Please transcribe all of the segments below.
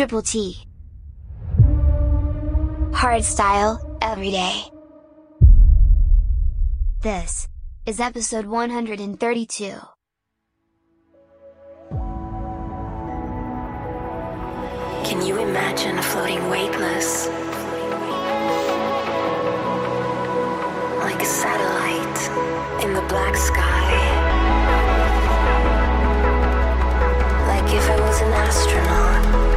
Triple T. Hard style, every day. This is episode 132. Can you imagine floating weightless? Like a satellite in the black sky. Like if I was an astronaut.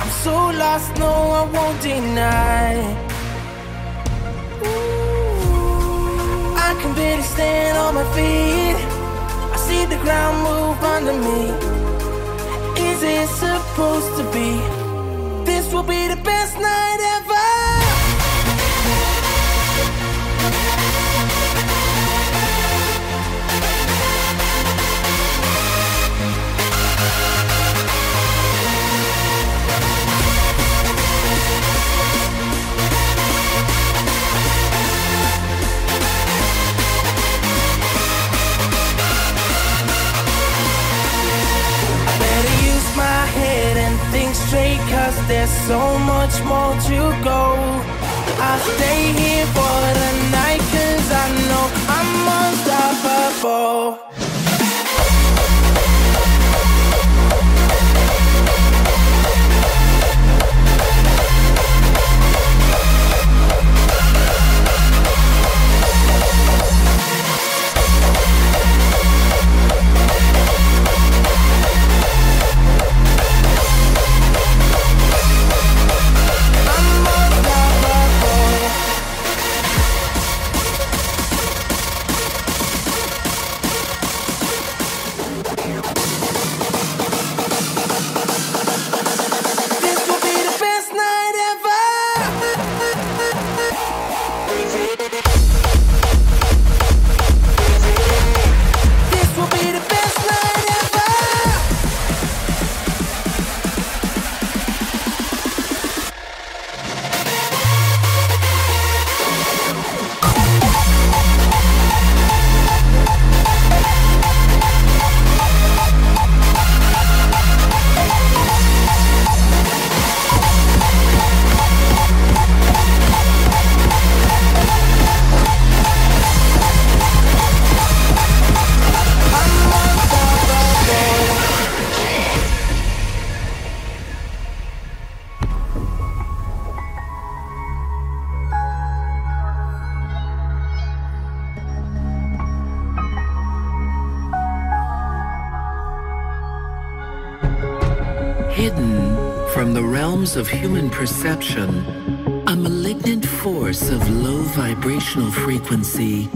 I'm so lost, no, I won't deny. Ooh, I can barely stand on my feet. I see the ground move under me. Is it supposed to be? This will be the best night ever. Straight Cause there's so much more to go. I'll stay here for the night Cause I know I'm unstoppable of human perception, a malignant force of low vibrational frequency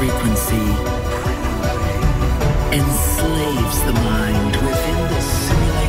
frequency enslaves the mind within the simulation.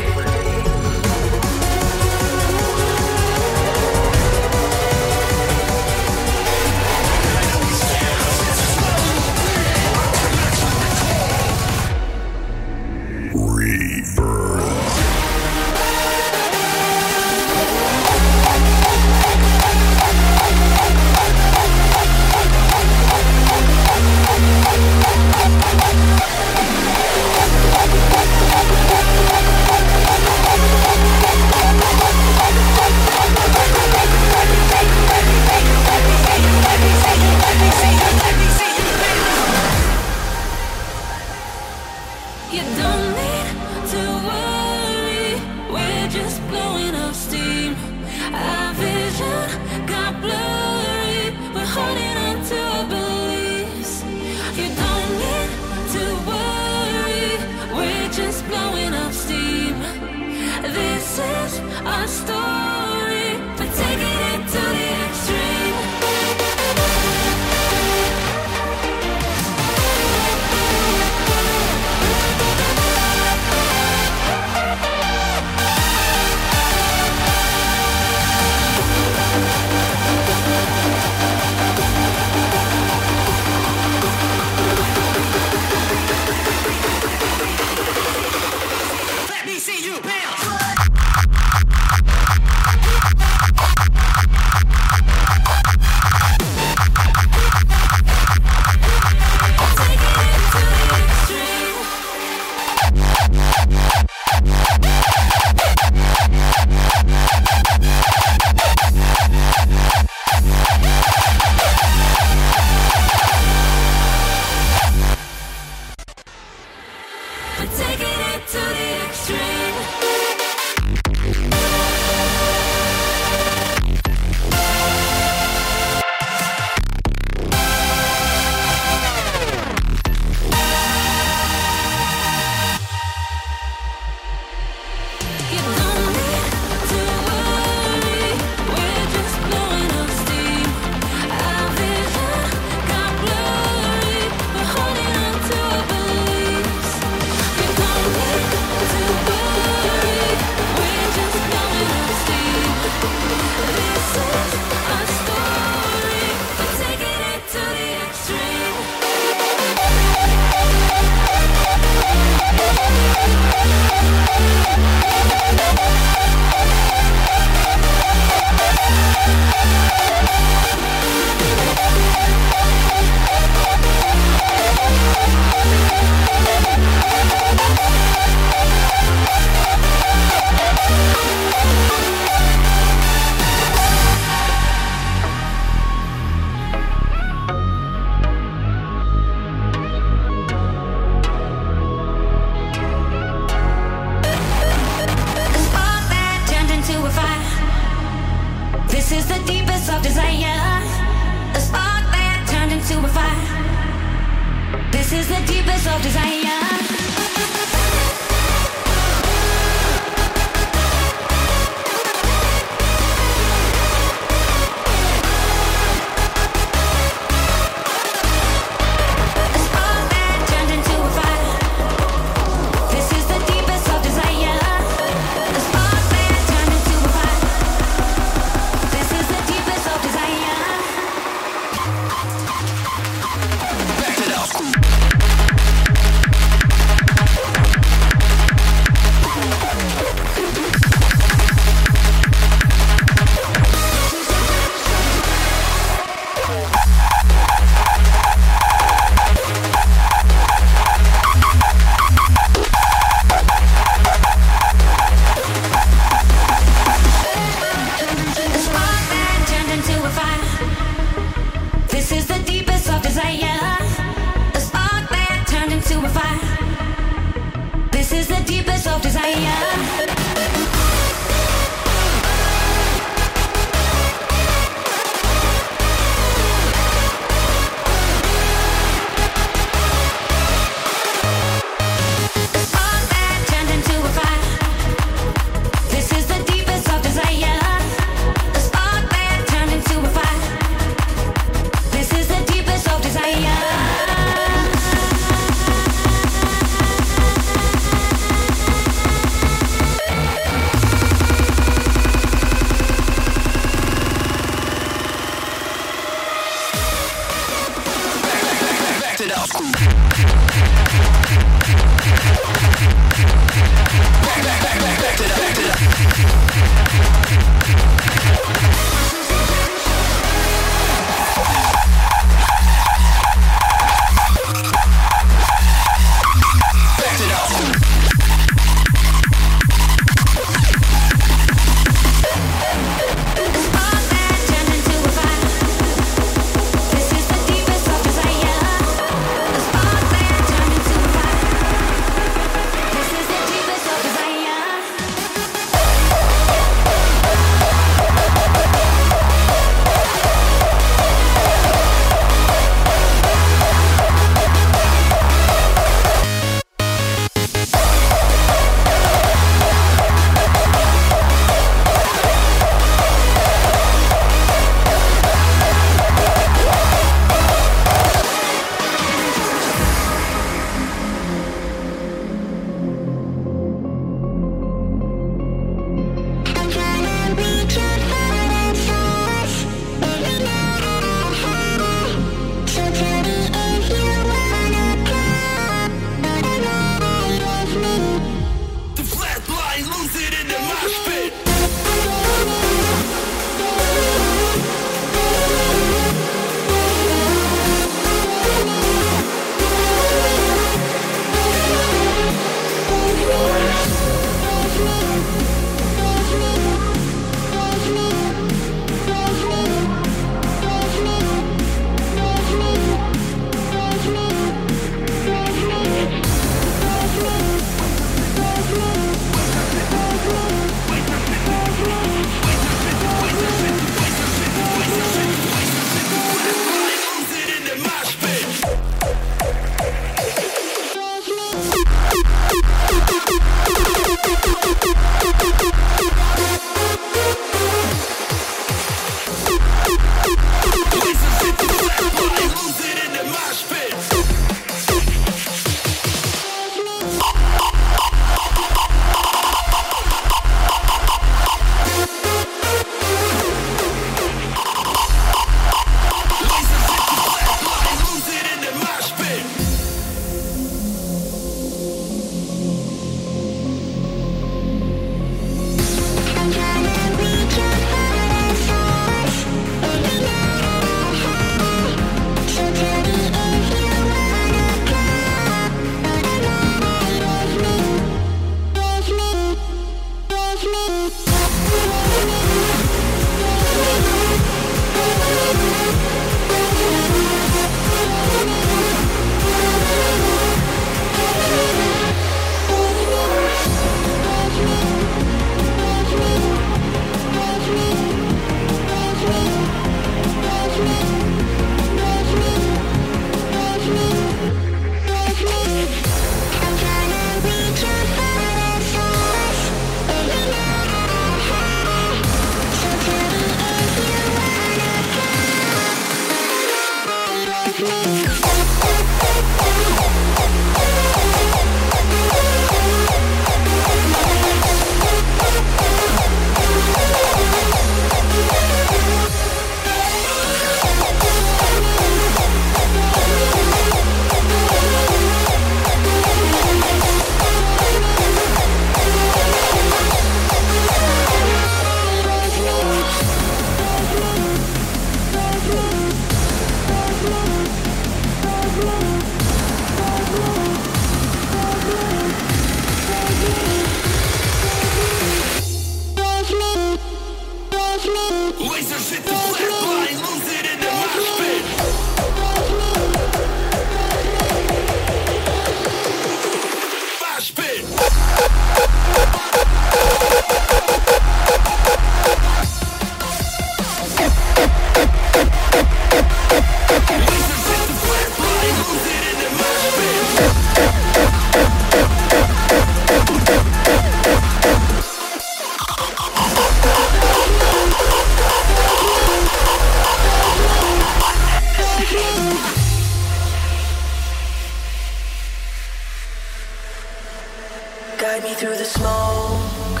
through the smoke,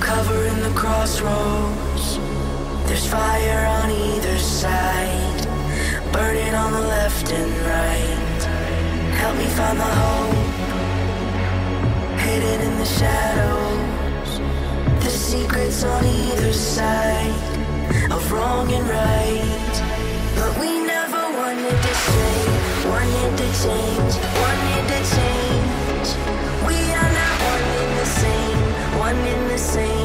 covering the crossroads. There's fire on either side, burning on the left and right. Help me find the hope, hidden in the shadows. The secrets on either side of wrong and right. But we never wanted to say, wanted to change, wanted to change. one in the same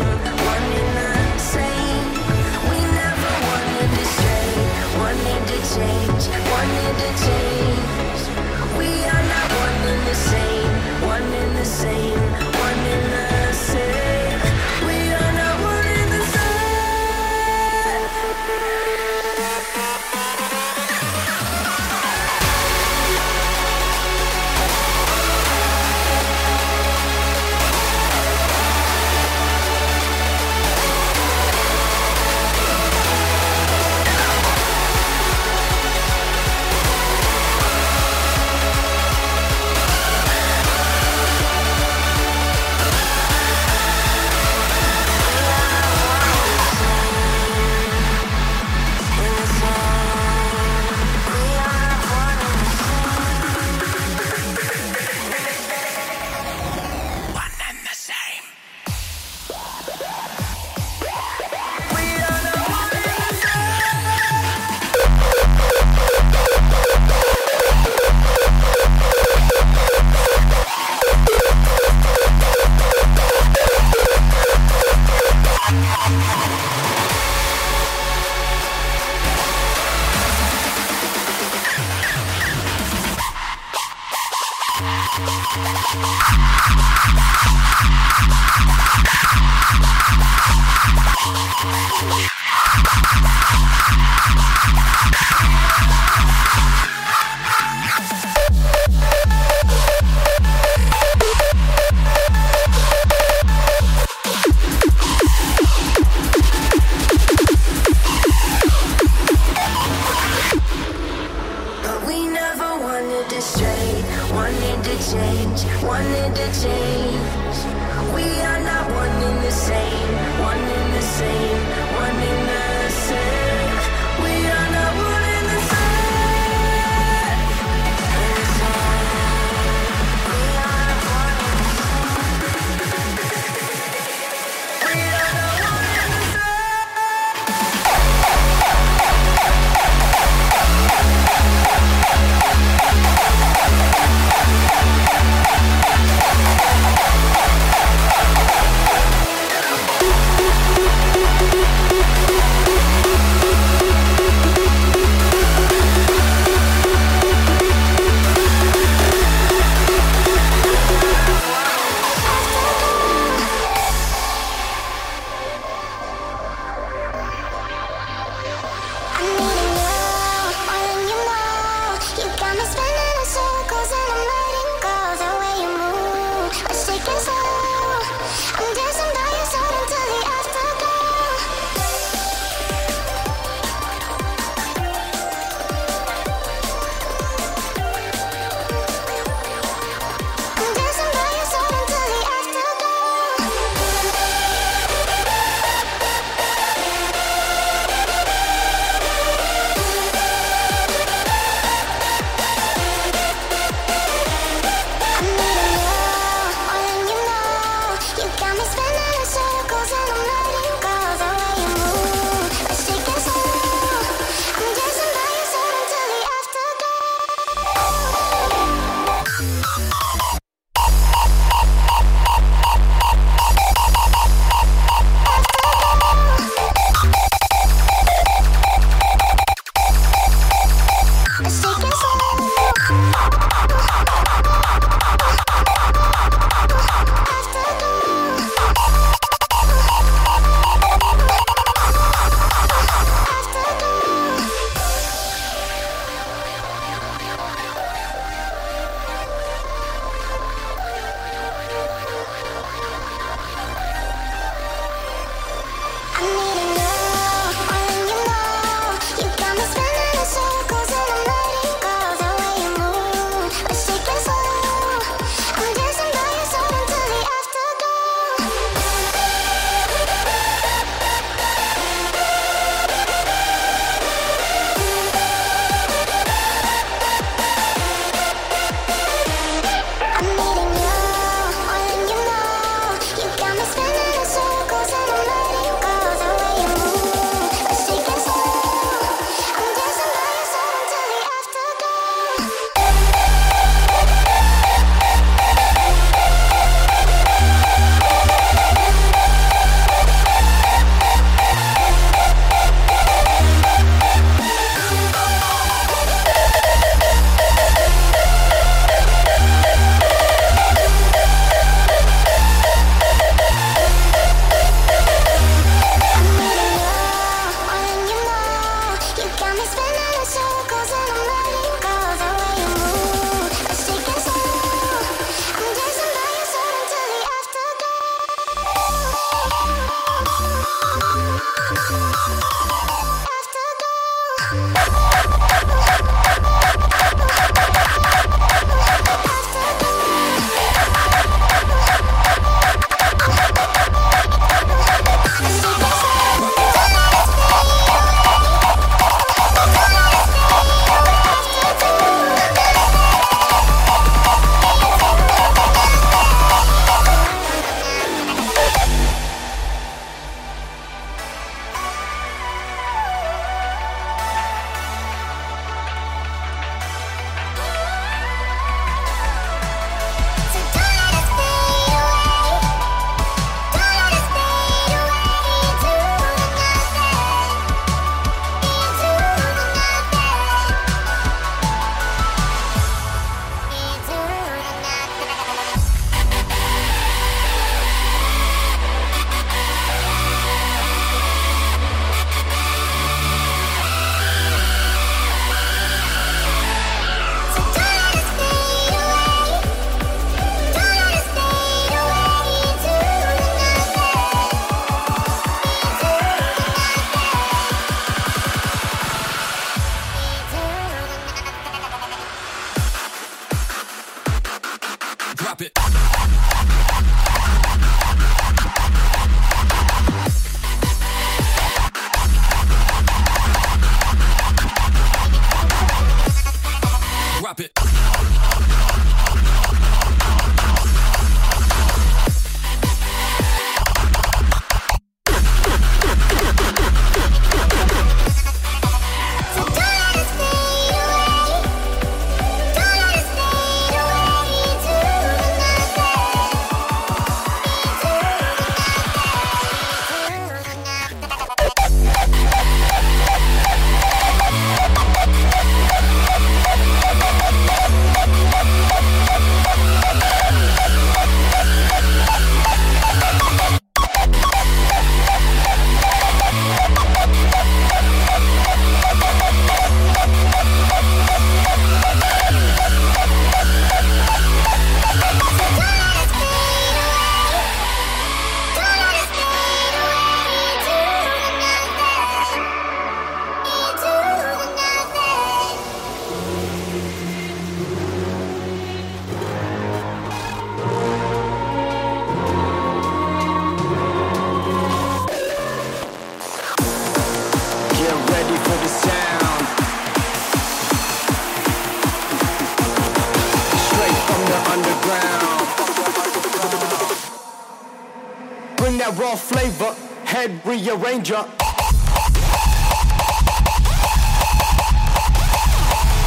head rearranger.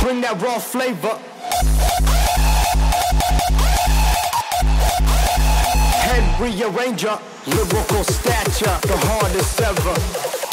Bring that raw flavor. Head rearranger, lyrical stature, the hardest ever.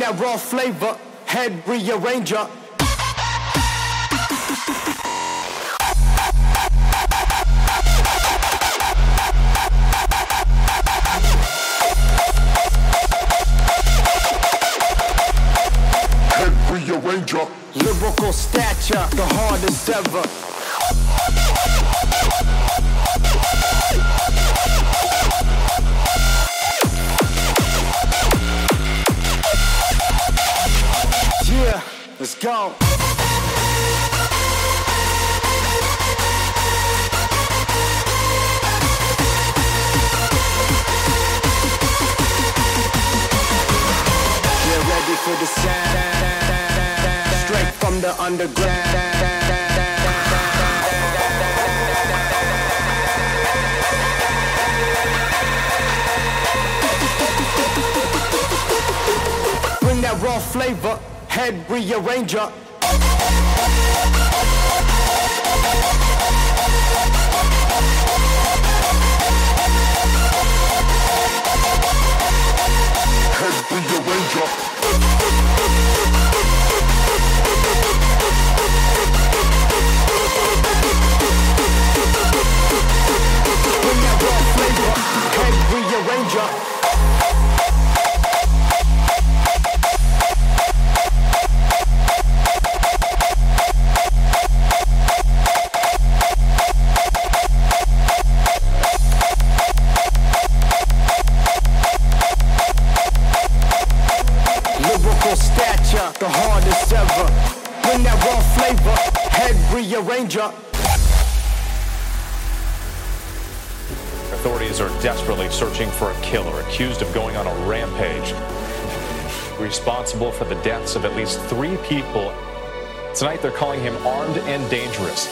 That raw flavor, head rearranger. Head rearranger. Lyrical stature, the hardest ever. Let's go. For the sound. Straight from the underground. Bring that raw flavor, head rearranger. People. Tonight they're calling him armed and dangerous.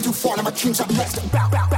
Together to pick up where we left off. No more will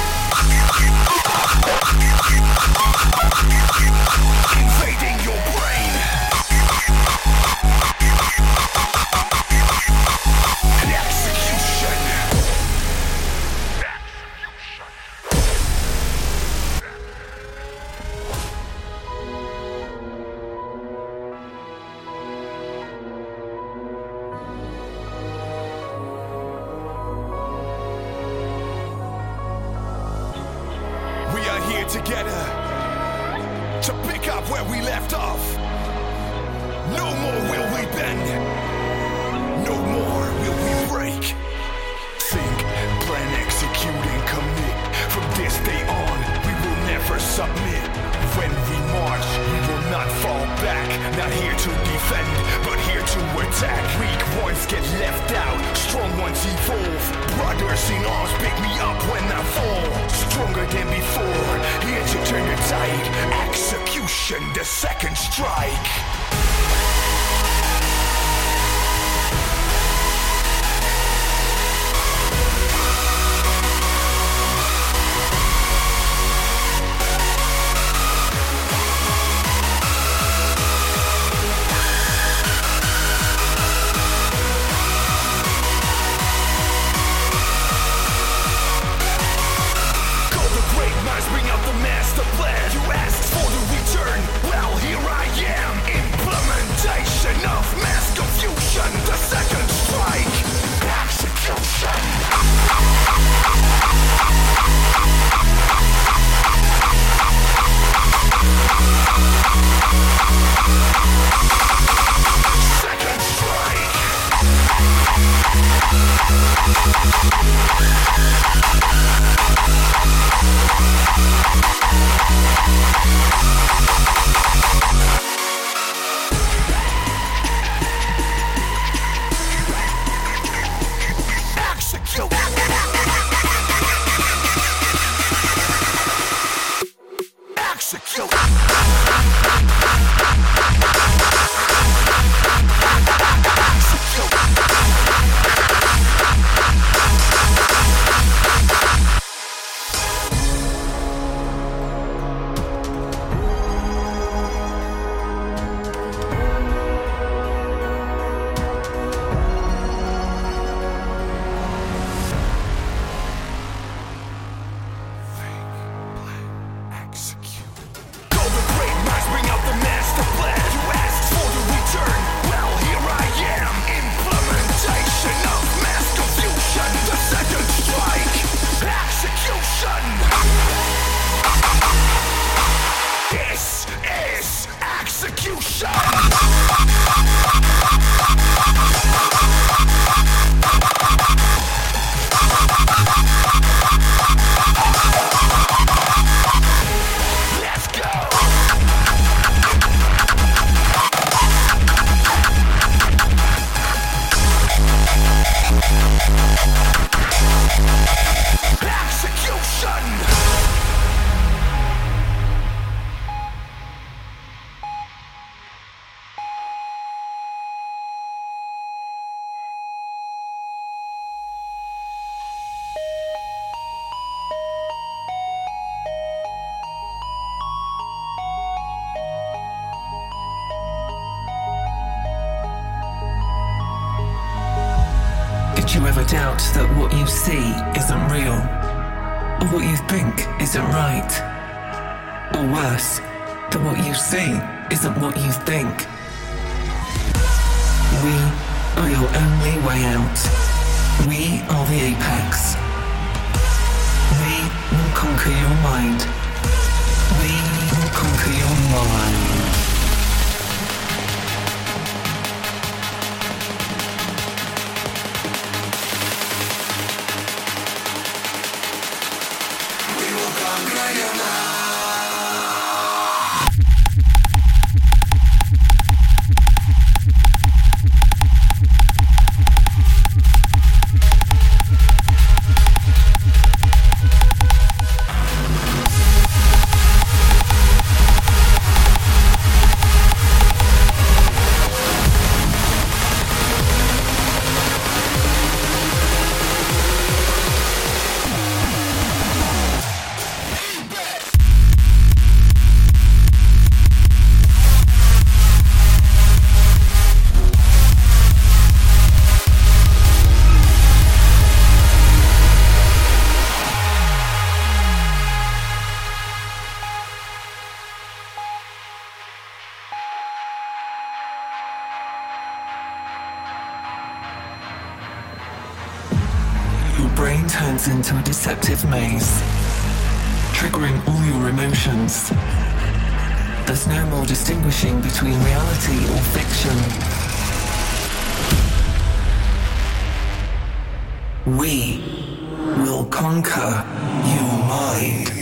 isn't right. Or worse, that what you see isn't what you think. We are your only way out. We are the apex. We will conquer your mind. We will conquer your mind. your brain turns into a deceptive maze, triggering all your emotions. There's no more distinguishing between reality or fiction. We will conquer your mind.